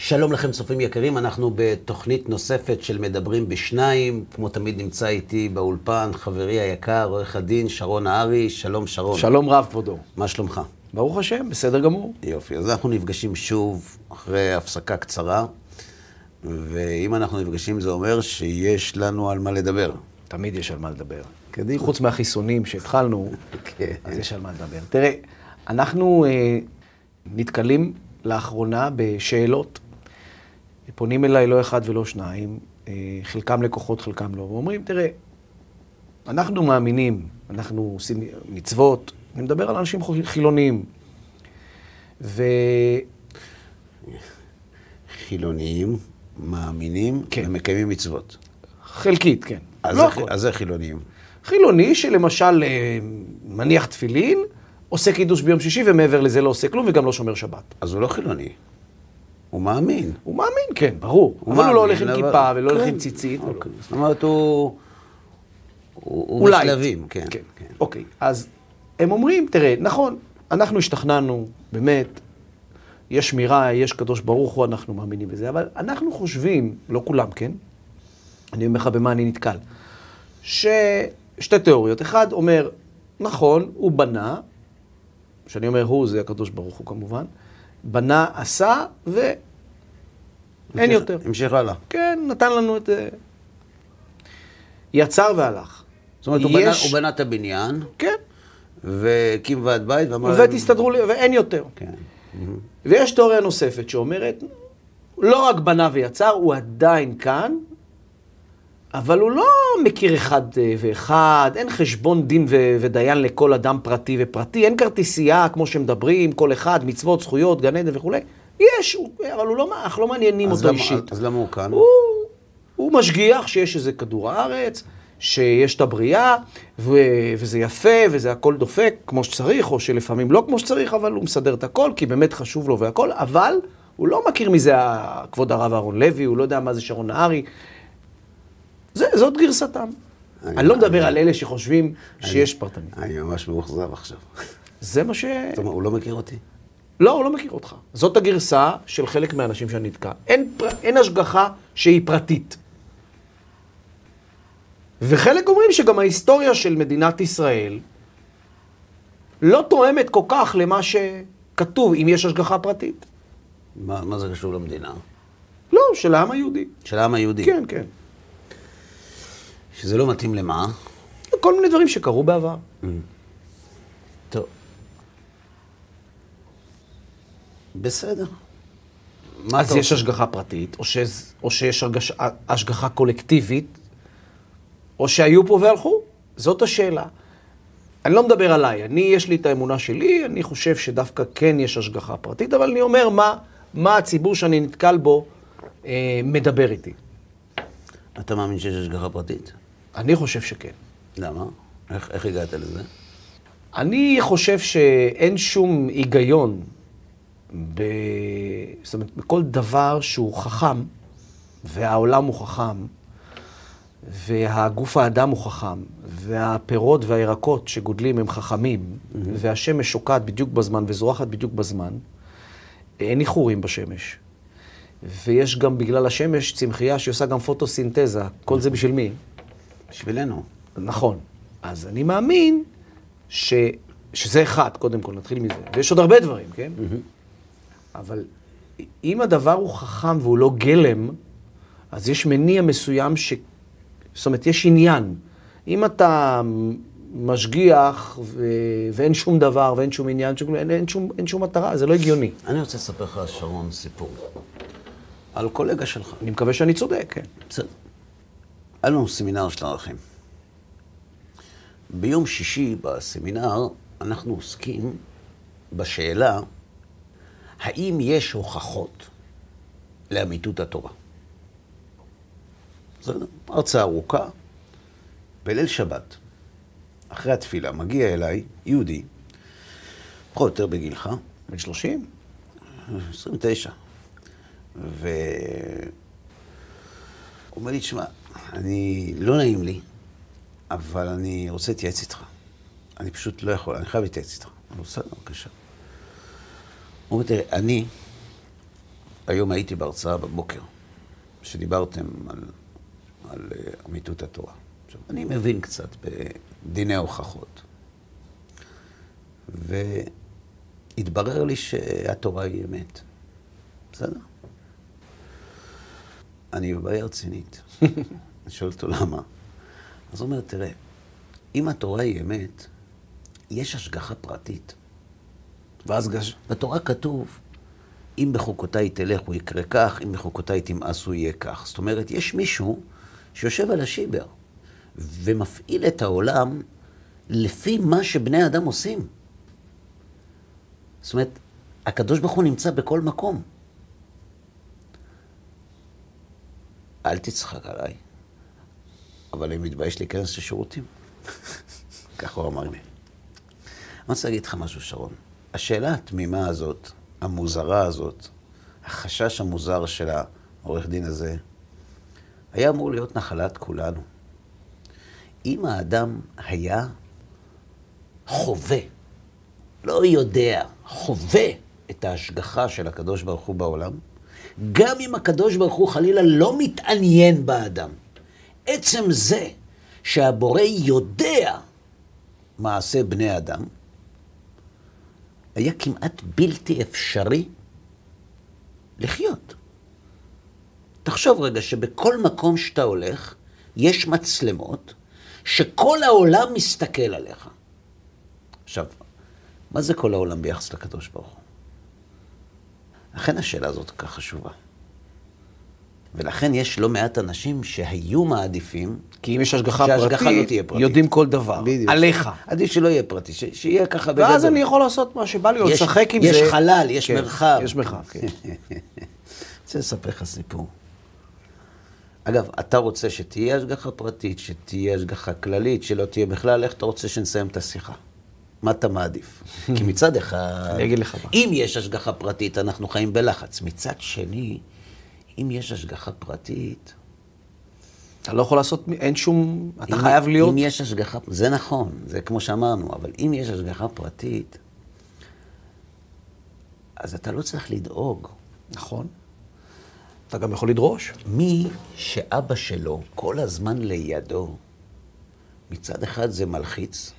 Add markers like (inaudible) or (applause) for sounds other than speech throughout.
שלום לכם צופים יקרים, אנחנו בתוכנית נוספת של מדברים בשניים. כמו תמיד נמצא איתי באולפן חברי היקר, עורך הדין שרון נהרי. שלום שרון. שלום רב, כבודו. מה שלומך? ברוך השם, בסדר גמור. יופי, אז אנחנו נפגשים שוב אחרי הפסקה קצרה, ואם אנחנו נפגשים זה אומר שיש לנו על מה לדבר. תמיד יש על מה לדבר. קדימה. חוץ מהחיסונים שהתחלנו, כן. אז יש על מה לדבר. תראה, אנחנו אה, נתקלים לאחרונה בשאלות. פונים אליי לא אחד ולא שניים, אה, חלקם לקוחות, חלקם לא, ואומרים, תראה, אנחנו מאמינים, אנחנו עושים מצוות, אני מדבר על אנשים חילוניים. ו... חילוניים, מאמינים כן. ומקיימים מצוות. חלקית, כן. אז לא זה- הכל. אז זה חילוניים. חילוני שלמשל אה, מניח תפילין, עושה קידוש ביום שישי ומעבר לזה לא עושה כלום וגם לא שומר שבת. אז הוא לא חילוני, הוא מאמין. הוא מאמין, כן, ברור. אבל הוא מאמין, לא הולך עם אבל- כיפה ולא הולך כן, עם ציצית. ולא- אוקיי. זאת אומרת, הוא... הוא הוא. בשלבים, כן. כן. כן. אוקיי, אז הם אומרים, תראה, נכון, אנחנו השתכנענו, באמת, יש שמירה, יש קדוש ברוך הוא, אנחנו מאמינים בזה, אבל אנחנו חושבים, לא כולם, כן? אני אומר לך במה אני נתקל. ששתי תיאוריות. אחד אומר, נכון, הוא בנה, כשאני אומר הוא, זה הקדוש ברוך הוא כמובן, בנה, עשה, ואין המשיך- יותר. המשיך הלאה. כן, נתן לנו את... אה, יצר והלך. זאת אומרת, הוא בנה- יש- הוא בנה את הבניין, כן, והקים ועד בית, ואמר... ותסתדרו לי, ואין יותר. כן. ויש תיאוריה נוספת שאומרת, לא רק בנה ויצר, הוא עדיין כאן, אבל הוא לא מכיר אחד אה, ואחד, אין חשבון דין ו- ודיין לכל אדם פרטי ופרטי, אין כרטיסייה כמו שמדברים, כל אחד, מצוות, זכויות, גן עדן וכולי. יש, הוא- אבל הוא לא, אנחנו לא מעניינים אותו למה- אישית. אז למה הוא כאן? הוא, הוא משגיח שיש איזה כדור הארץ, שיש את הבריאה, ו, וזה יפה, וזה הכל דופק כמו שצריך, או שלפעמים לא כמו שצריך, אבל הוא מסדר את הכל, כי באמת חשוב לו והכל, אבל הוא לא מכיר מזה כבוד הרב אהרון לוי, הוא לא יודע מה זה שרון נהרי. זה, זאת גרסתם. אני- אני לא מדבר על אלה שחושבים שיש פרטני. אני ממש מאוכזב עכשיו. זה מה ש... זאת אומרת, הוא לא מכיר אותי? לא, הוא לא מכיר אותך. זאת הגרסה של חלק מהאנשים שאני נתקע. אין, פר... אין השגחה שהיא פרטית. וחלק אומרים שגם ההיסטוריה של מדינת ישראל לא תואמת כל כך למה שכתוב, אם יש השגחה פרטית. מה מה זה קשור למדינה? לא, של העם היהודי. של העם היהודי. כן, כן. שזה לא מתאים למה? כל מיני דברים שקרו בעבר. טוב. בסדר. מה אז יש? השגחה פרטית, או, שז... או שיש הרגש... השגחה קולקטיבית, או שהיו פה והלכו. זאת השאלה. אני לא מדבר עליי, אני, יש לי את האמונה שלי, אני חושב שדווקא כן יש השגחה פרטית, אבל אני אומר מה, מה הציבור שאני נתקל בו אה, מדבר איתי. אתה מאמין שיש השגחה פרטית? אני חושב שכן. למה? איך איך הגעת לזה? אני חושב שאין שום היגיון ב... זאת אומרת, בכל דבר שהוא חכם, והעולם הוא חכם, והגוף האדם הוא חכם, והפירות והירקות שגודלים הם חכמים, והשמש שוקעת בדיוק בזמן וזורחת בדיוק בזמן, אין איחורים בשמש. ויש גם בגלל השמש צמחייה שעושה גם פוטוסינתזה. כל זה בשביל מי? בשבילנו. נכון. אז אני מאמין ש, שזה אחד, קודם כל, נתחיל מזה. ויש עוד הרבה דברים, כן? אבל אם הדבר הוא חכם והוא לא גלם, אז יש מניע מסוים ש... זאת אומרת, יש עניין. אם אתה משגיח ו... ואין שום דבר ואין שום עניין, שום... אין, אין, שום, אין שום מטרה, זה לא הגיוני. אני רוצה לספר לך, שרון, סיפור. על קולגה שלך. אני מקווה שאני צודק, כן. בסדר. היה לנו סמינר של ערכים. ביום שישי בסמינר אנחנו עוסקים בשאלה האם יש הוכחות לאמיתות התורה. בסדר? הרצאה ארוכה. בליל שבת, אחרי התפילה, מגיע אליי יהודי, פחות או יותר בגילך, בן 30? 29. והוא אומר לי, תשמע, אני, לא נעים לי, אבל אני רוצה להתייעץ איתך. אני פשוט לא יכול, אני חייב להתייעץ איתך. אני בסדר, בבקשה. הוא אומר, תראה, אני היום הייתי בהרצאה בבוקר, שדיברתם על, על אה, אמיתות התורה. עכשיו, אני מבין קצת בדיני ההוכחות, והתברר לי שהתורה היא אמת. בסדר? אני בבעיה רצינית. (laughs) אני שואל אותו למה. אז הוא אומר, תראה, אם התורה היא אמת, יש השגחה פרטית. ואז גש... בתורה כתוב, אם בחוקותיי תלך הוא יקרה כך, אם בחוקותיי תמאסו יהיה כך. זאת אומרת, יש מישהו שיושב על השיבר ומפעיל את העולם לפי מה שבני אדם עושים. זאת אומרת, הקדוש ברוך הוא נמצא בכל מקום. אל תצחק עליי, אבל אני מתבייש להיכנס לשירותים. (laughs) ככה הוא אמר לי. אני רוצה להגיד לך משהו, שרון. השאלה התמימה הזאת, המוזרה הזאת, החשש המוזר של העורך דין הזה, היה אמור להיות נחלת כולנו. אם האדם היה חווה, לא יודע, חווה את ההשגחה של הקדוש ברוך הוא בעולם, גם אם הקדוש ברוך הוא חלילה לא מתעניין באדם, עצם זה שהבורא יודע מעשה בני אדם, היה כמעט בלתי אפשרי לחיות. תחשוב רגע שבכל מקום שאתה הולך, יש מצלמות שכל העולם מסתכל עליך. עכשיו, מה זה כל העולם ביחס לקדוש ברוך הוא? לכן השאלה הזאת כך חשובה. ולכן יש לא מעט אנשים שהיו מעדיפים... כי אם יש השגחה שההשגחה פרטית, לא תהיה פרטית. יודעים כל דבר. בדיוק. עליך. עדיף שלא יהיה פרטי, ש- שיהיה ככה בגדול. ואז אני יכול לעשות מה שבא לי, או יש- לשחק עם יש זה. חלל, יש כן, מרחב. יש מרחב, כן. אני (laughs) רוצה לספר לך סיפור. אגב, אתה רוצה שתהיה השגחה פרטית, שתהיה השגחה כללית, שלא תהיה בכלל, איך אתה רוצה שנסיים את השיחה? מה אתה מעדיף? כי (laughs) מצד אחד, אני אגיד לך מה. אם יש השגחה פרטית, אנחנו חיים בלחץ. מצד שני, אם יש השגחה פרטית, אתה לא יכול לעשות, אין שום, אתה אם- חייב להיות, אם יש השגחה, זה נכון, זה כמו שאמרנו, אבל אם יש השגחה פרטית, אז אתה לא צריך לדאוג. נכון. אתה גם יכול לדרוש. מי שאבא שלו כל הזמן לידו, מצד אחד זה מלחיץ,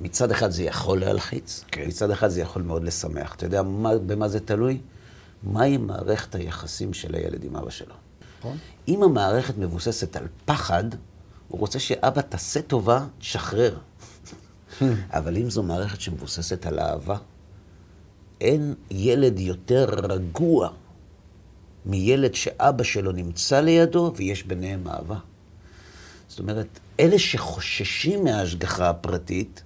מצד אחד זה יכול להלחיץ, כן. מצד אחד זה יכול מאוד לשמח. אתה יודע מה, במה זה תלוי? מהי מערכת היחסים של הילד עם אבא שלו. נכון. אם המערכת מבוססת על פחד, הוא רוצה שאבא תעשה טובה, תשחרר. (laughs) אבל אם זו מערכת שמבוססת על אהבה, אין ילד יותר רגוע מילד שאבא שלו נמצא לידו ויש ביניהם אהבה. זאת אומרת, אלה שחוששים מההשגחה הפרטית,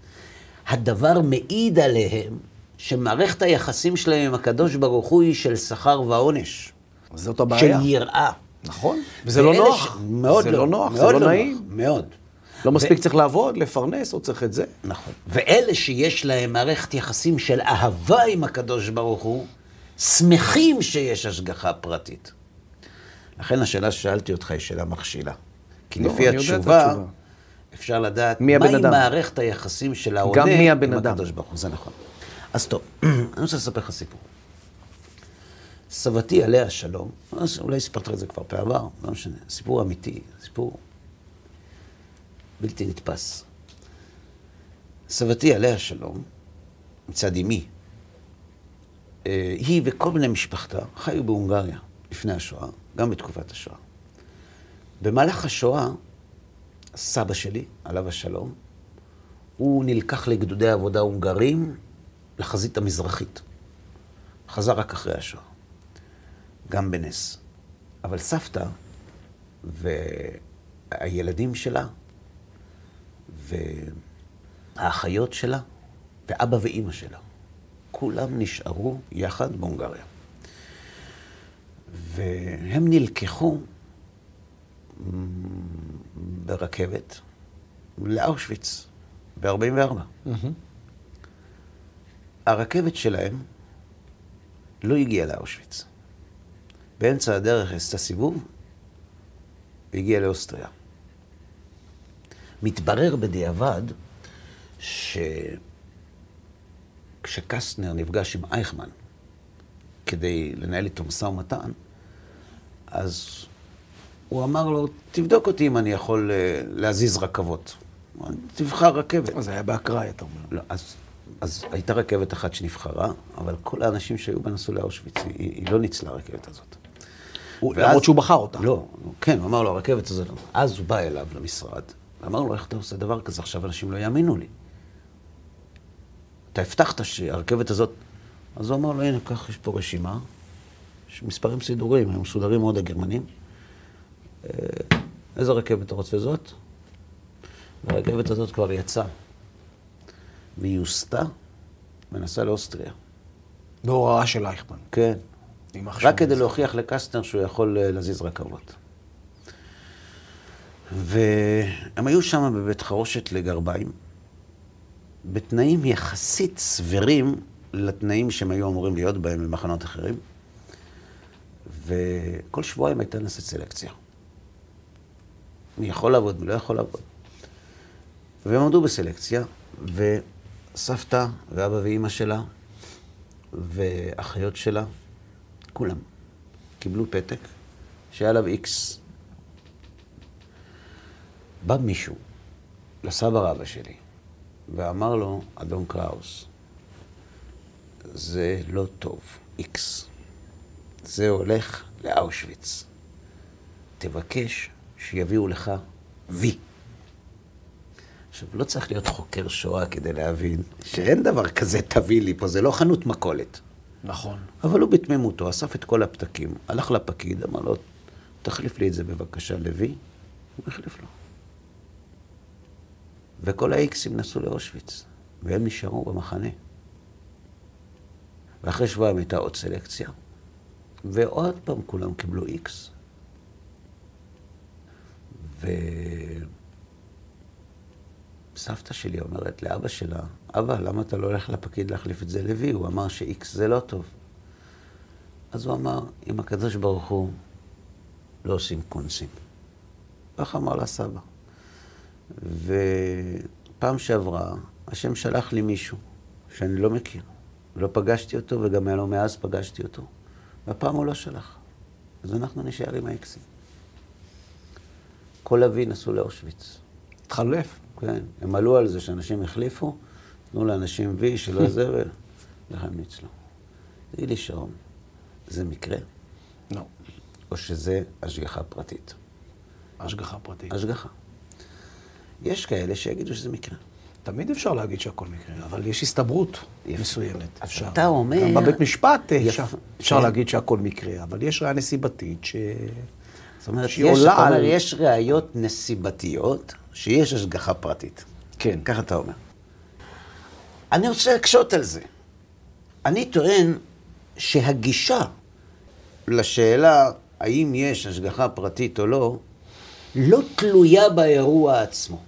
הדבר מעיד עליהם שמערכת היחסים שלהם עם הקדוש ברוך הוא היא של שכר ועונש. זאת של הבעיה. יראה. נכון. וזה לא נוח. מאוד זה לא. לא נוח, זה לא נוח, נעים. מאוד. לא מספיק צריך לעבוד, לפרנס, או צריך את זה. נכון. ואלה שיש להם מערכת יחסים של אהבה עם הקדוש ברוך הוא, שמחים שיש השגחה פרטית. לכן השאלה ששאלתי אותך היא שאלה מכשילה. כי לא, לפי התשובה. אפשר לדעת מהי. מערכת היחסים של העונה עם. הקדוש ברוך הוא. זה נכון. אז טוב, (clears throat) אני רוצה לספר לך סיפור. סבתי עליה השלום, אולי סיפרתי את זה כבר בעבר, לא משנה, סיפור אמיתי, סיפור בלתי נתפס. סבתי עליה השלום, מצד אמי, אה, היא וכל בני משפחתה חיו בהונגריה לפני השואה, גם בתקופת השואה. במהלך השואה, סבא שלי, עליו השלום, הוא נלקח לגדודי עבודה הונגרים לחזית המזרחית. חזר רק אחרי השואה, גם בנס. אבל סבתא והילדים שלה והאחיות שלה ואבא ואימא שלה, כולם נשארו יחד בהונגריה. והם נלקחו ברכבת לאושוויץ ב-44. הרכבת שלהם לא הגיעה לאושוויץ. באמצע הדרך עשתה סיבוב והגיעה לאוסטריה. מתברר בדיעבד שכשקסטנר נפגש עם אייכמן, כדי לנהל איתו משא ומתן, אז הוא אמר לו, תבדוק אותי אם אני יכול אה, להזיז רכבות. תבחר רכבת. אז זה היה באקראי, אתה אומר. לא, אז, אז הייתה רכבת אחת שנבחרה, אבל כל האנשים שהיו בה נסעו לאושוויץ, היא, היא לא ניצלה הרכבת הזאת. הוא- ואז- למרות שהוא בחר אותה. לא, כן, הוא אמר לו, הרכבת הזאת לא. אז הוא בא אליו למשרד, ואמר לו, איך אתה עושה דבר כזה? עכשיו אנשים לא יאמינו לי. אתה הבטחת שהרכבת הזאת... אז הוא אמר לו, הנה, קח, יש פה רשימה, יש מספרים סידורים, הם מסודרים מאוד הגרמנים. אה, איזה רכבת אתה רוצה זאת? והרכבת הזאת כבר יצאה, והיא הוסתה ונסעה לאוסטריה. בהוראה של אייכמן. כן. רק כדי להוכיח לקסטנר שהוא יכול אה, להזיז רכבות. והם היו שם בבית חרושת לגרביים, בתנאים יחסית סבירים לתנאים שהם היו אמורים להיות בהם במחנות אחרים, וכל שבועיים הייתה נעשית סלקציה. מי יכול לעבוד, מי לא יכול לעבוד. והם עמדו בסלקציה, וסבתא ואבא ואימא שלה, ואחיות שלה, כולם קיבלו פתק שהיה עליו איקס. בא מישהו לסבא רבא שלי ואמר לו, אדון קראוס, זה לא טוב, איקס. זה הולך לאושוויץ. תבקש שיביאו לך וי. עכשיו, לא צריך להיות חוקר שואה כדי להבין שאין דבר כזה תביא לי פה, זה לא חנות מכולת. נכון. אבל הוא בתמימותו אסף את כל הפתקים, הלך לפקיד, אמר לו, תחליף לי את זה בבקשה לוי, הוא החליף לו. וכל האיקסים נסעו לאושוויץ, והם נשארו במחנה. ואחרי שבועיים הייתה עוד סלקציה, ועוד פעם כולם קיבלו איקס. וסבתא שלי אומרת לאבא שלה, אבא, למה אתה לא הולך לפקיד להחליף את זה לוי? הוא אמר שאיקס זה לא טוב. אז הוא אמר, אם הקדוש ברוך הוא לא עושים קונסים. ככה אמר לה סבא. ופעם שעברה, השם שלח לי מישהו שאני לא מכיר. לא פגשתי אותו, וגם לו מאז פגשתי אותו. והפעם הוא לא שלח. אז אנחנו נשאר עם האקסים. כל אבי נסעו לאושוויץ. התחלף. כן, הם עלו על זה שאנשים החליפו, תנו לאנשים וי שלא (laughs) זה, ולך הם ניצלו. תגיד לי, שרון, זה מקרה, לא. או שזה השגחה פרטית? השגחה פרטית. השגחה. יש כאלה שיגידו שזה מקרה. תמיד אפשר להגיד שהכל מקרה, אבל יש הסתברות יפה. מסוימת. אפשר. אתה אומר- גם בבית משפט אה, אפשר. אפשר כן. להגיד שהכל מקרה, אבל יש ראיה נסיבתית ש... זאת אומרת, יש, אתה אומר, על- יש ראיות נסיבתיות שיש השגחה פרטית. כן. ככה אתה אומר. אני רוצה להקשות על זה. אני טוען שהגישה לשאלה האם יש השגחה פרטית או לא, לא תלויה באירוע עצמו.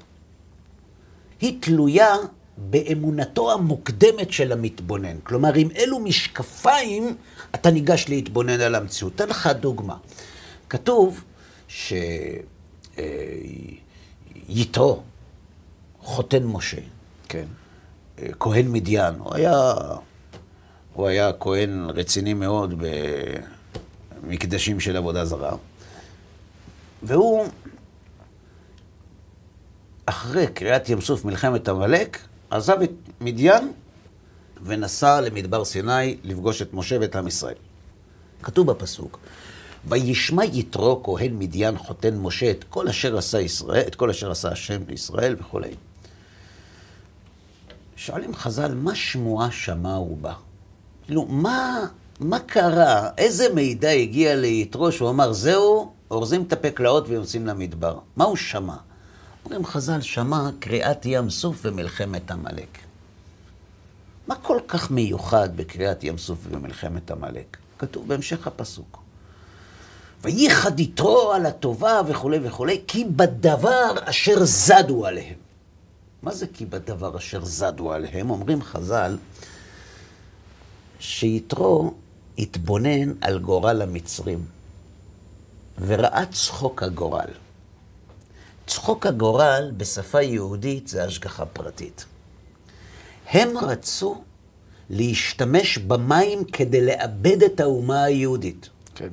היא תלויה באמונתו המוקדמת של המתבונן. כלומר, עם אילו משקפיים אתה ניגש להתבונן על המציאות. אתן לך דוגמה. כתוב שיתרו, חותן משה, כן. כהן מדיין, הוא היה, הוא היה כהן רציני מאוד במקדשים של עבודה זרה, והוא, אחרי קריאת ים סוף מלחמת עמלק, עזב את מדיין ונסע למדבר סיני לפגוש את משה ואת עם ישראל. כתוב בפסוק, וישמע יתרו כהן מדיין חותן משה את כל אשר עשה ישראל, את כל אשר עשה השם לישראל וכולי. שואלים חז"ל, מה שמועה שמע ובה? כאילו, מה, מה קרה? איזה מידע הגיע ליתרו שהוא אמר, זהו, אורזים את הפקלאות ויוצאים למדבר? מה הוא שמע? אומרים חז"ל, שמע קריאת ים סוף ומלחמת עמלק. מה כל כך מיוחד בקריאת ים סוף ובמלחמת עמלק? כתוב בהמשך הפסוק. וייחד יתרו על הטובה וכולי וכולי, כי בדבר אשר זדו עליהם. מה זה כי בדבר אשר זדו עליהם? אומרים חז"ל, שיתרו התבונן על גורל המצרים, וראה צחוק הגורל. צחוק הגורל בשפה יהודית זה השגחה פרטית. הם רצו להשתמש במים כדי לאבד את האומה היהודית. כן.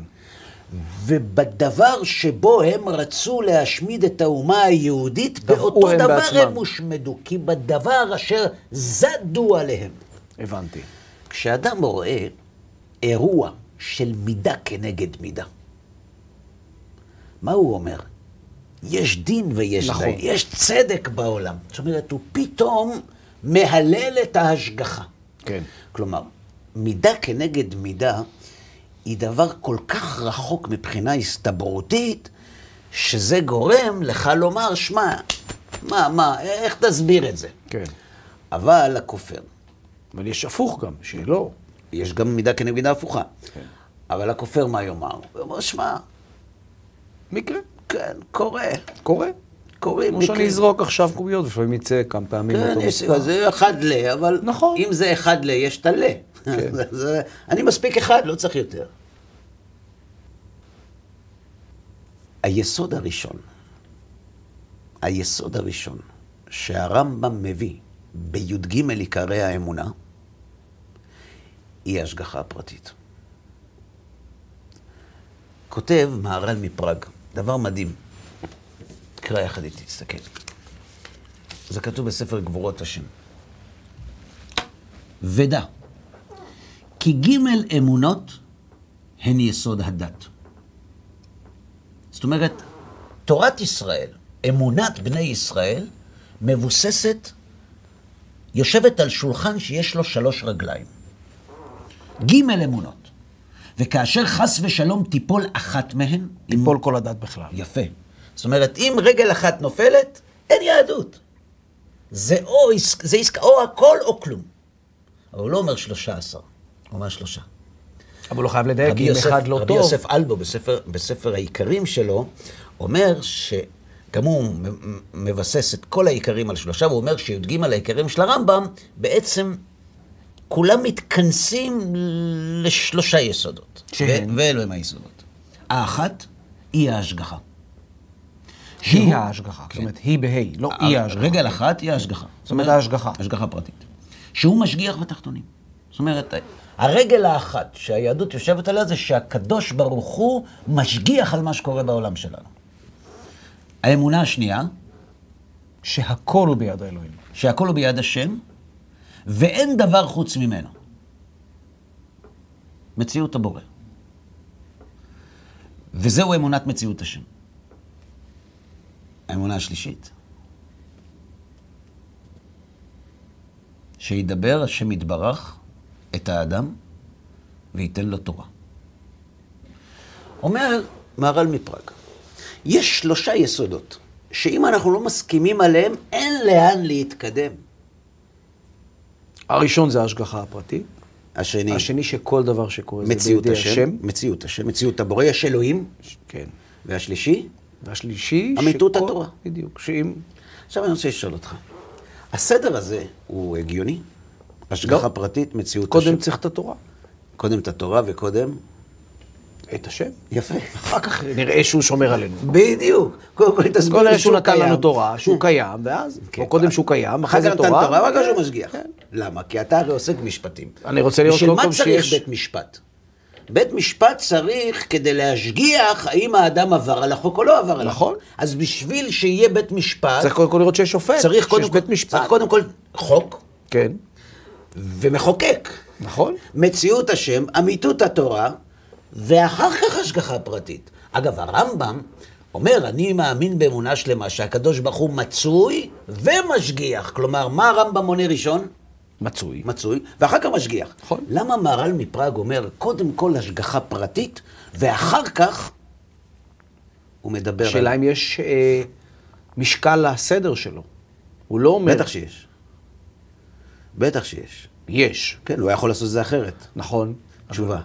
ובדבר שבו הם רצו להשמיד את האומה היהודית, באותו הם דבר בעצמם. הם הושמדו, כי בדבר אשר זדו עליהם. הבנתי. כשאדם רואה אירוע של מידה כנגד מידה, מה הוא אומר? יש דין ויש נכון. דין, יש צדק בעולם. זאת אומרת, הוא פתאום מהלל את ההשגחה. כן. כלומר, מידה כנגד מידה היא דבר כל כך רחוק מבחינה הסתברותית, שזה גורם לך לומר, שמע, מה, מה, איך תסביר את זה? כן. אבל הכופר, אבל יש הפוך גם, שלא. יש גם מידה כנגד מידה הפוכה. כן. אבל הכופר מה יאמר? הוא אומר, שמע, מקרה. כן, קורה, קורה. קורים כמו שאני אזרוק עכשיו קוביות, ולפעמים יצא כמה פעמים כן, יש. זה אחד ל, אבל נכון. אם זה אחד ל, יש את הל. כן. זה- אני מספיק אחד, לא צריך יותר. היסוד הראשון, היסוד הראשון שהרמב"ם מביא בי"ג עיקרי האמונה, היא ההשגחה הפרטית. כותב מהר"ל מפראג, דבר מדהים. תקרא יחד איתי, תסתכל. זה כתוב בספר גבורות השם. ודע, כי ג' אמונות הן יסוד הדת. זאת אומרת, תורת ישראל, אמונת בני ישראל, מבוססת, יושבת על שולחן שיש לו שלוש רגליים. ג' אמונות. וכאשר חס ושלום תיפול אחת מהן, תיפול כל הדת בכלל. יפה. זאת אומרת, אם רגל אחת נופלת, אין יהדות. זה או, עסק- זה עסקה, או הכל או כלום. אבל הוא לא אומר שלושה עשר, הוא אומר שלושה. אבל הוא חייב לדייק, רבי אם יוסף, אחד לא רבי טוב. יוסף אלבו בספר, בספר העיקרים שלו, אומר שגם הוא מבסס את כל העיקרים על שלושה, והוא אומר שי"ג העיקרים של הרמב"ם, בעצם כולם מתכנסים לשלושה יסודות. שהם? ואלו הם היסודות. האחת היא ההשגחה. היא שהוא- ההשגחה. זאת כן. אומרת, היא בה', לא היא ההשגחה. רגל אחת היא ההשגחה. זאת אומרת, ההשגחה. השגחה פרטית. שהוא משגיח בתחתונים. זאת אומרת, הרגל האחת שהיהדות יושבת עליה זה שהקדוש ברוך הוא משגיח על מה שקורה בעולם שלנו. האמונה השנייה, שהכל הוא ביד האלוהים. שהכל הוא ביד השם, ואין דבר חוץ ממנו. מציאות הבורא. וזהו אמונת מציאות השם. האמונה השלישית, שידבר השם יתברך את האדם וייתן לו תורה. אומר מהר"ל מפראג, יש שלושה יסודות, שאם אנחנו לא מסכימים עליהם, אין לאן להתקדם. הראשון זה ההשגחה הפרטית. השני, השני שכל דבר שקורה זה בידי השם, השם. מציאות השם, מציאות הבורא, יש אלוהים, כן. והשלישי, והשלישי... אמיתות שכל- התורה. בדיוק. שאם... עכשיו אני רוצה לשאול אותך, הסדר הזה הוא הגיוני? השגחה פרטית, מציאות השם. קודם צריך את התורה. קודם את התורה וקודם... את השם. יפה. אחר כך נראה שהוא שומר עלינו. בדיוק. קודם כל תסביר קודם לי שהוא נתן קיים. לנו תורה, שהוא קיים, ואז, כן. או קודם שהוא קיים, אחר אחרי כך זה נתן תורה. תורה, ואחר כך כן. שהוא משגיח. למה? כי אתה הרי עוסק במשפטים. אני רוצה לראות בשביל קודם מה כל צריך שיש- בית משפט? בית משפט צריך כדי להשגיח האם האדם עבר על החוק או לא עבר על נכון. החוק. אז בשביל שיהיה בית משפט, צריך קודם כל לראות שיש שופט, צריך קודם שיש כל, בית משפט. צריך קודם כל חוק כן, ומחוקק. נכון. מציאות השם, אמיתות התורה, ואחר כך השגחה פרטית. אגב, הרמב"ם אומר, אני מאמין באמונה שלמה שהקדוש ברוך הוא מצוי ומשגיח. כלומר, מה הרמב"ם מונה ראשון? מצוי. מצוי, ואחר כך משגיח. נכון. למה מהר"ל מפראג אומר, קודם כל השגחה פרטית, ואחר כך הוא מדבר השאלה אם יש אה, משקל לסדר שלו. הוא לא אומר... בטח שיש. בטח שיש. יש. כן, הוא היה יכול לעשות את זה אחרת. נכון. תשובה.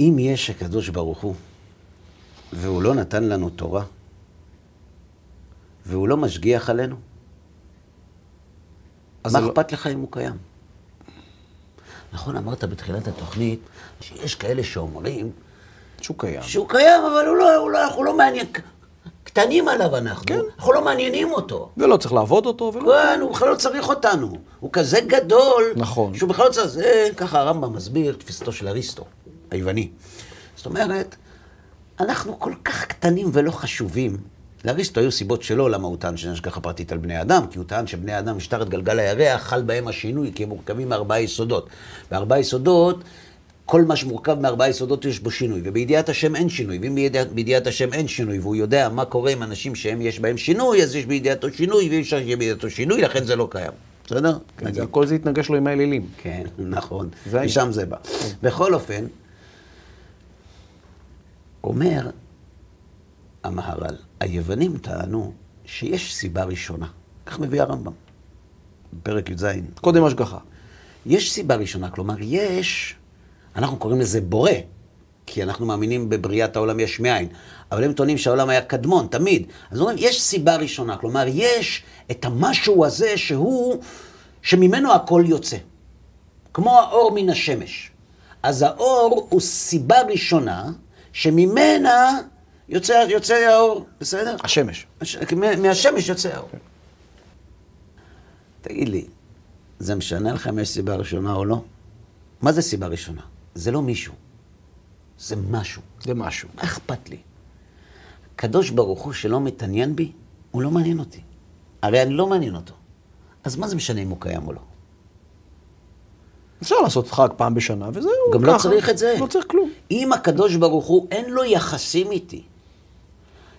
אם יש הקדוש ברוך הוא, והוא לא נתן לנו תורה, והוא לא משגיח עלינו, מה לא- אכפת לך אם הוא קיים? נכון, אמרת בתחילת התוכנית שיש כאלה שאומרים שהוא קיים. שהוא קיים, אבל הוא לא, הוא לא, הוא לא מעניין. קטנים עליו אנחנו, כן. אנחנו לא מעניינים אותו. ולא צריך לעבוד אותו, ולא... כן, הוא בכלל לא צריך אותנו. הוא כזה גדול, נכון. שהוא בכלל לא צריך... זה ככה הרמב"ם מסביר תפיסתו של אריסטו, היווני. זאת אומרת, אנחנו כל כך קטנים ולא חשובים. לאריסטו היו סיבות שלו למה הוא טען שאין השגחה פרטית על בני אדם, כי הוא טען שבני אדם, משטר את גלגל הירח, חל בהם השינוי, כי הם מורכבים מארבעה יסודות. בארבעה יסודות, כל מה שמורכב מארבעה יסודות יש בו שינוי, ובידיעת השם אין שינוי, ואם בידיעת, בידיעת השם אין שינוי, והוא יודע מה קורה עם אנשים שהם יש בהם שינוי, אז יש בידיעתו שינוי, ואי אפשר שיהיה בידיעתו שינוי, לכן זה לא קיים. בסדר? כן, נגיד. זה, התנגש לו עם האלילים. כן, (laughs) נכון. זה. משם זה בא. בכל אופן, אומר המהר"ל, היוונים טענו שיש סיבה ראשונה. כך מביא הרמב"ם, בפרק י"ז. קודם השגחה. יש סיבה ראשונה, כלומר, יש, אנחנו קוראים לזה בורא, כי אנחנו מאמינים בבריאת העולם יש מאין, אבל הם טוענים שהעולם היה קדמון, תמיד. אז אומרים, יש סיבה ראשונה, כלומר, יש את המשהו הזה שהוא, שממנו הכל יוצא. כמו האור מן השמש. אז האור הוא סיבה ראשונה שממנה יוצא, יוצא האור, בסדר? השמש. הש- מה- מהשמש יוצא האור. תגיד לי, זה משנה לך אם יש סיבה ראשונה או לא? מה זה סיבה ראשונה? זה לא מישהו, זה משהו. זה משהו. מה אכפת לי? הקדוש ברוך הוא שלא מתעניין בי, הוא לא מעניין אותי. הרי אני לא מעניין אותו. אז מה זה משנה אם הוא קיים או לא? אפשר לעשות חג פעם בשנה, וזהו. גם לא ככה. צריך את זה. לא צריך כלום. אם הקדוש ברוך הוא, אין לו יחסים איתי,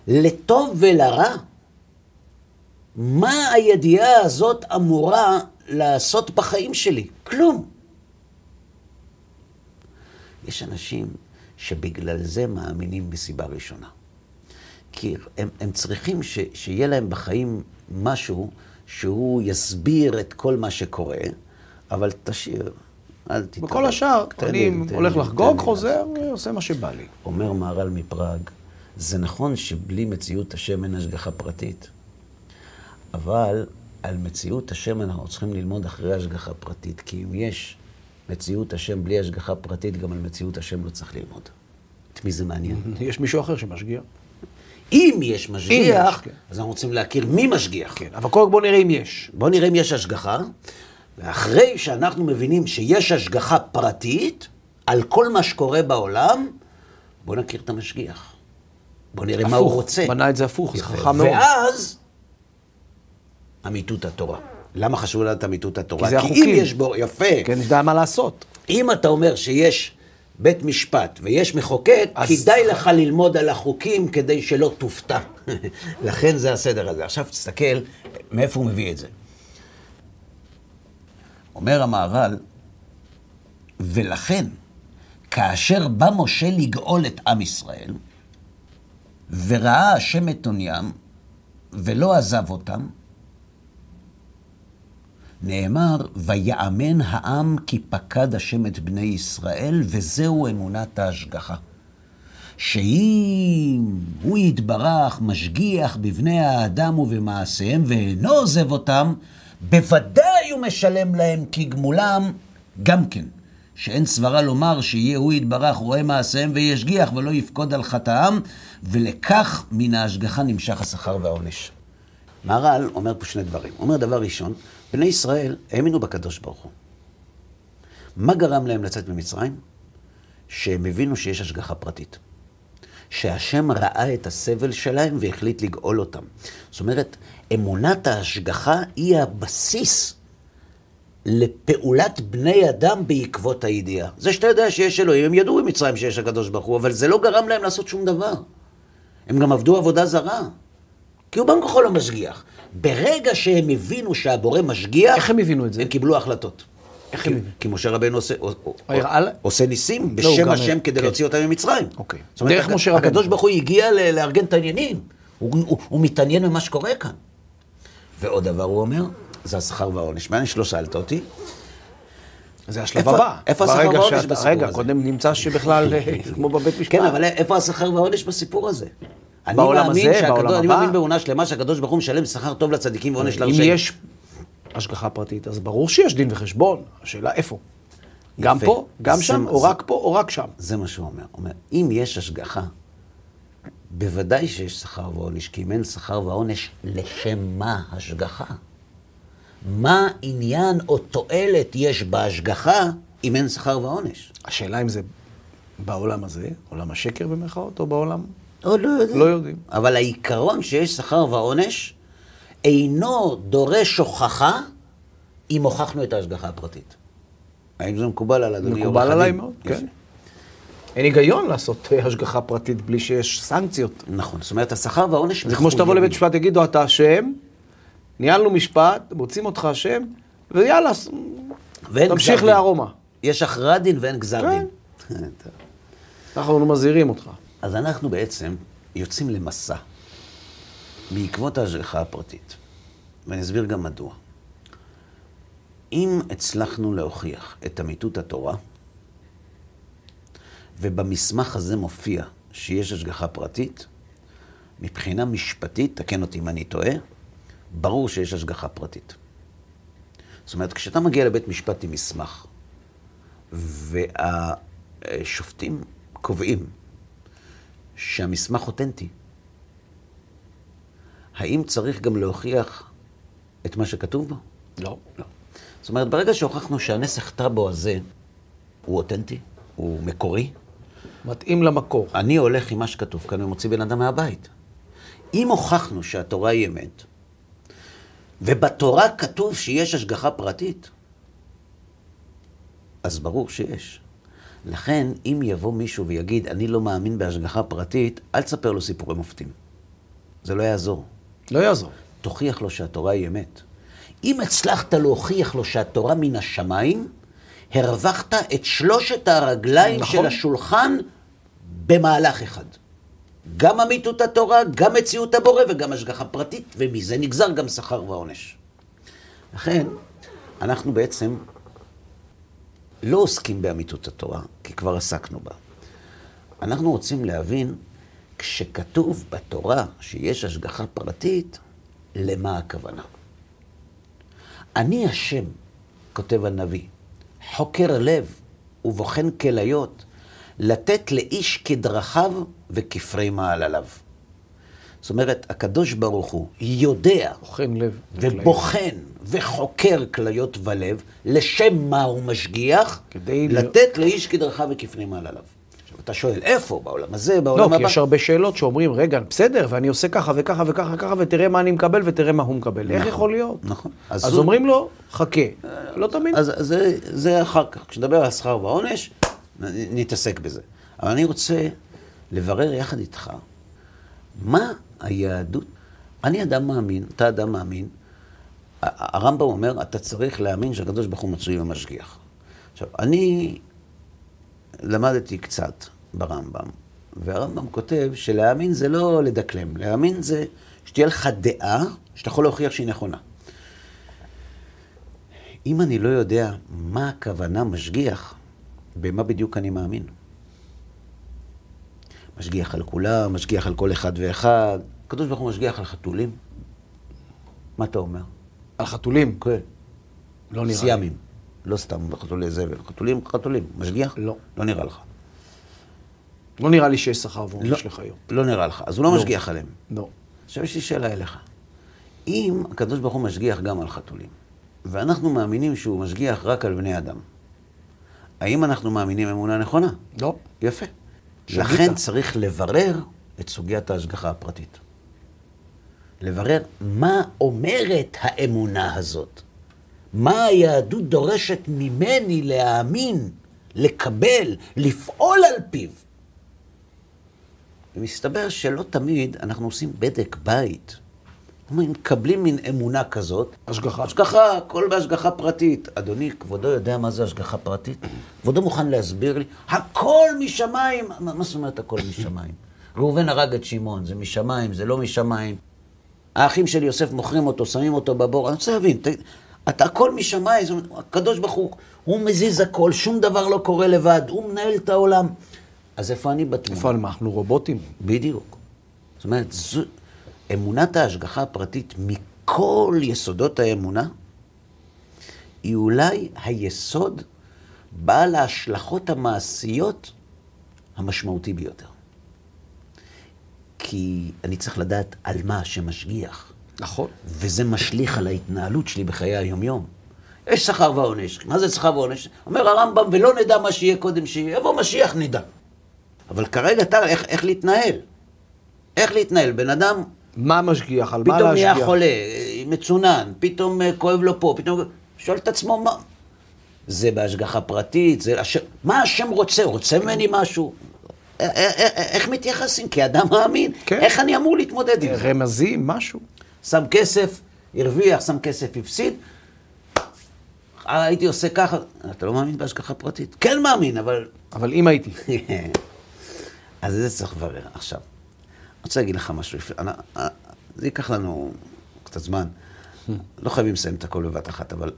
לטוב ולרע, מה הידיעה הזאת אמורה לעשות בחיים שלי? כלום. יש אנשים שבגלל זה מאמינים בסיבה ראשונה. כי הם, הם צריכים ש, שיהיה להם בחיים משהו שהוא יסביר את כל מה שקורה, אבל תשאיר, אל תתערב. וכל השאר, אני לי, הולך לחגוג, חוזר, ועושה מה שבא לי. אומר מהר"ל מפראג, זה נכון שבלי מציאות השם אין השגחה פרטית, אבל על מציאות השם אנחנו צריכים ללמוד אחרי השגחה פרטית, כי אם יש מציאות השם בלי השגחה פרטית, גם על מציאות השם לא צריך ללמוד. את מי זה מעניין? (laughs) יש מישהו אחר שמשגיח. אם יש משגיח, כן. אז אנחנו רוצים להכיר מי משגיח. כן, אבל קודם בוא נראה אם יש. בואו נראה אם יש השגחה, ואחרי שאנחנו מבינים שיש השגחה פרטית על כל מה שקורה בעולם, בואו נכיר את המשגיח. בואו נראה מה הוא הפוך, רוצה. בנה את זה הפוך, זה. חכם מאוד. ואז, אמיתות התורה. למה חשוב לדעת אמיתות התורה? כי זה כי אם החוקים. יש בו, יפה. כן, נדע מה לעשות. אם אתה אומר שיש בית משפט ויש מחוקק, אז- כדאי לך ללמוד על החוקים כדי שלא תופתע. (laughs) לכן זה הסדר הזה. עכשיו תסתכל מאיפה הוא מביא את זה. אומר המהר"ל, ולכן, כאשר בא משה לגאול את עם ישראל, וראה השם את עוניים, ולא עזב אותם, נאמר, ויאמן העם כי פקד השם את בני ישראל, וזהו אמונת ההשגחה. שאם הוא יתברך, משגיח בבני האדם ובמעשיהם, ואינו עוזב אותם, בוודאי הוא משלם להם כגמולם גם כן. שאין סברה לומר שיהיה הוא יתברך רואה מעשיהם וישגיח ולא יפקוד על חטאם, ולכך מן ההשגחה נמשך השכר והעונש. מהר"ל אומר פה שני דברים. הוא אומר דבר ראשון, בני ישראל האמינו בקדוש ברוך הוא. מה גרם להם לצאת ממצרים? שהם הבינו שיש השגחה פרטית. שהשם ראה את הסבל שלהם והחליט לגאול אותם. זאת אומרת, אמונת ההשגחה היא הבסיס לפעולת בני אדם בעקבות הידיעה. זה שאתה יודע שיש אלוהים, הם ידעו במצרים שיש הקדוש ברוך הוא, אבל זה לא גרם להם לעשות שום דבר. הם גם עבדו עבודה זרה. כי הוא בין כוחו לא משגיח. ברגע שהם הבינו שהבורא משגיח, איך הם הבינו את זה? הם קיבלו החלטות. איך הם הבינו? כי משה רבנו עושה, ניסים לא, בשם השם כדי כן. להוציא אותם ממצרים. אוקיי. זאת אומרת, דרך משה רבנו. הקדוש ברוך הוא הגיע לארגן את העניינים. הוא, מתעניין במה שקורה כאן. ועוד דבר הוא אומר, זה השכר והעונש. מה שלא שאלת אותי? זה השלב הבא. איפה השכר והעונש בסיפור רגע, הזה? קודם נמצא שבכלל, אה, כמו בבית משפט. כן, אבל איפה השכר והעונש בסיפור הזה? אני בעולם הזה, שהקדוש- בעולם אני הבא? מאמין באמונה שלמה שהקדוש ברוך הוא משלם שכר טוב לצדיקים ועונש אם לרשעים. יש השגחה פרטית, אז ברור שיש דין וחשבון. השאלה איפה. גם פה, גם שם, או זה- רק פה, או רק שם. זה מה שהוא אומר. הוא אומר, אם יש השגחה בוודאי שיש שכר ועונש, כי אם אין שכר ועונש, לשם מה השגחה? מה עניין או תועלת יש בהשגחה אם אין שכר ועונש? השאלה אם זה בעולם הזה, עולם השקר במרכאות, או בעולם... עוד לא יודעים. לא יודעים. אבל העיקרון שיש שכר ועונש אינו דורש הוכחה אם הוכחנו את ההשגחה הפרטית. האם זה מקובל על אדוני מקובל עליי? מאוד. כן. אין היגיון לעשות אה, השגחה פרטית בלי שיש סנקציות. נכון, זאת אומרת, השכר והעונש זה כמו שתבוא לבית משפט, יגידו, אתה אשם, ניהלנו משפט, מוצאים אותך אשם, ויאללה, תמשיך. לארומה. יש הכרעת דין ואין גזר כן. דין. (laughs) טוב. אנחנו לא מזהירים אותך. אז אנחנו בעצם יוצאים למסע בעקבות ההשגחה הפרטית, ואני אסביר גם מדוע. אם הצלחנו להוכיח את אמיתות התורה, ובמסמך הזה מופיע שיש השגחה פרטית, מבחינה משפטית, תקן אותי אם אני טועה, ברור שיש השגחה פרטית. זאת אומרת, כשאתה מגיע לבית משפט עם מסמך, והשופטים קובעים שהמסמך אותנטי, האם צריך גם להוכיח את מה שכתוב בו? לא. לא. זאת אומרת, ברגע שהוכחנו שהנסח טאבו הזה הוא אותנטי, הוא מקורי, מתאים למקור. אני הולך עם מה שכתוב כאן ומוציא בן אדם מהבית. אם הוכחנו שהתורה היא אמת, ובתורה כתוב שיש השגחה פרטית, אז ברור שיש. לכן, אם יבוא מישהו ויגיד, אני לא מאמין בהשגחה פרטית, אל תספר לו סיפורי מופתים. זה לא יעזור. לא יעזור. תוכיח לו שהתורה היא אמת. אם הצלחת להוכיח לו שהתורה מן השמיים, הרווחת את שלושת הרגליים נכון. של השולחן במהלך אחד. גם אמיתות התורה, גם מציאות הבורא וגם השגחה פרטית, ומזה נגזר גם שכר ועונש. לכן, אנחנו בעצם לא עוסקים באמיתות התורה, כי כבר עסקנו בה. אנחנו רוצים להבין, כשכתוב בתורה שיש השגחה פרטית, למה הכוונה. אני השם, כותב הנביא, חוקר לב ובוחן כליות, לתת לאיש כדרכיו וכפרי מעלליו. זאת אומרת, הקדוש ברוך הוא יודע בוחן לב. ובוחן וחוקר כליות ולב, לשם מה הוא משגיח? כדי ל- לתת לאיש כדרכיו וכפרי מעלליו. עכשיו, אתה שואל, איפה? בעולם הזה, בעולם לא, הבא? כי יש הרבה שאלות שאומרים, רגע, בסדר, ואני עושה ככה וככה וככה וככה, ותראה מה אני מקבל ותראה מה הוא מקבל. איך יכול להיות? נכון. אז הוא- אומרים לו, חכה. לא תמיד. אז זה, זה אחר כך. כשנדבר על שכר ועונש, נתעסק בזה. אבל אני רוצה לברר יחד איתך, מה היהדות? אני אדם מאמין, אתה אדם מאמין. הרמב"ם אומר, אתה צריך להאמין שהקדוש ברוך הוא מצוי ומשגיח. עכשיו, אני למדתי קצת ברמב"ם, והרמב"ם כותב שלהאמין זה לא לדקלם, להאמין זה שתהיה לך דעה שאתה יכול להוכיח שהיא נכונה. אם אני לא יודע מה הכוונה משגיח, במה בדיוק אני מאמין? משגיח על כולם, משגיח על כל אחד ואחד. הקדוש ברוך הוא משגיח על חתולים? מה אתה אומר? על חתולים. כן. לא נראה לי. סיאמים. לא סתם חתולי זבל. חתולים, חתולים. משגיח? לא. לא נראה לך. לא נראה לי שיש שכר לא. ועונש לחיות. לא נראה לך. אז הוא לא לא. משגיח עליהם. לא. עכשיו יש לי שאלה אליך. אם הקדוש ברוך הוא משגיח גם על חתולים, ואנחנו מאמינים שהוא משגיח רק על בני אדם, האם אנחנו מאמינים אמונה נכונה? לא. יפה. לכן צריך לברר את סוגיית ההשגחה הפרטית. לברר מה אומרת האמונה הזאת. מה היהדות דורשת ממני להאמין, לקבל, לפעול על פיו. ומסתבר שלא תמיד אנחנו עושים בדק בית. מקבלים מין אמונה כזאת. השגחה. השגחה, הכל בהשגחה פרטית. אדוני, כבודו יודע מה זה השגחה פרטית? כבודו מוכן להסביר לי? הכל משמיים. מה, מה זאת אומרת הכל משמיים? ראובן הרג את שמעון, זה משמיים, זה לא משמיים. האחים של יוסף מוכרים אותו, שמים אותו בבור. אני רוצה להבין, ת, אתה הכל משמיים, הקדוש ברוך הוא, הוא מזיז הכל, שום דבר לא קורה לבד, הוא מנהל את העולם. אז איפה אני בתמונה? איפה אנחנו רובוטים? בדיוק. זאת אומרת, זו, אמונת ההשגחה הפרטית מכל יסודות האמונה, היא אולי היסוד בעל ההשלכות המעשיות המשמעותי ביותר. כי אני צריך לדעת על מה השם משגיח. נכון. וזה משליך על ההתנהלות שלי בחיי היומיום. יש שכר ועונש. מה זה שכר ועונש? אומר הרמב"ם, ולא נדע מה שיהיה קודם שיהיה, יבוא משיח נדע. אבל כרגע, אתה, איך, איך להתנהל? איך להתנהל? בן אדם מה משגיח? על מה פתאום להשגיח? נהיה חולה, אה, מצונן, פתאום אה, כואב לו פה, פתאום... שואל את עצמו, מה... זה בהשגחה פרטית, זה... הש... מה השם רוצה? רוצה ממני משהו? א- א- א- איך מתייחסים? כאדם מאמין, כן. איך אני אמור להתמודד עם זה? רמזים, משהו. שם כסף, הרוויח, שם כסף, הפסיד. אה, הייתי עושה ככה, אתה לא מאמין בהשגחה פרטית? כן מאמין, אבל... אבל אם הייתי. (laughs) אז זה צריך לברר. עכשיו, רוצה להגיד לך משהו. אה, זה ייקח לנו קצת זמן. לא חייבים לסיים את הכל בבת אחת, אבל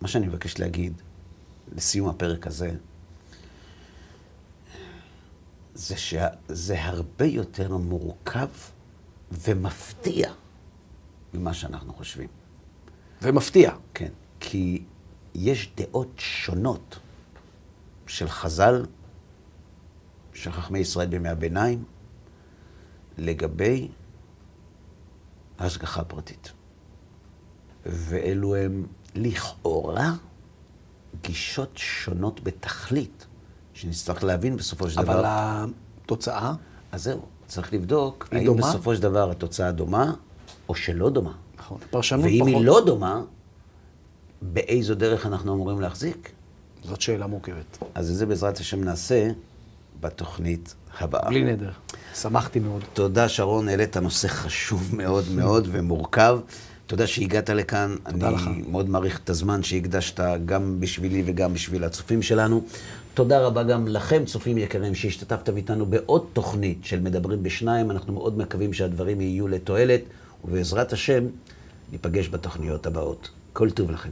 מה שאני מבקש להגיד לסיום הפרק הזה, זה שזה הרבה יותר מורכב ומפתיע ממה שאנחנו חושבים. ומפתיע. כן, כי יש דעות שונות של חז"ל, של חכמי ישראל בימי הביניים, לגבי השגחה פרטית. ואלו הם לכאורה גישות שונות בתכלית, שנצטרך להבין בסופו של דבר. אבל התוצאה, אז זהו, צריך לבדוק האם דומה? בסופו של דבר התוצאה דומה או שלא דומה. נכון, פרשנות ואם פחות. היא לא דומה, באיזו דרך אנחנו אמורים להחזיק? זאת שאלה מורכבת. אז את זה בעזרת השם נעשה בתוכנית הבאה. בלי נדר. שמחתי מאוד. תודה, שרון, העלית נושא חשוב מאוד מאוד ומורכב. תודה שהגעת לכאן. תודה אני לך. מאוד מעריך את הזמן שהקדשת גם בשבילי וגם בשביל הצופים שלנו. תודה רבה גם לכם, צופים יקרים, שהשתתפתם איתנו בעוד תוכנית של מדברים בשניים. אנחנו מאוד מקווים שהדברים יהיו לתועלת, ובעזרת השם, ניפגש בתוכניות הבאות. כל טוב לכם.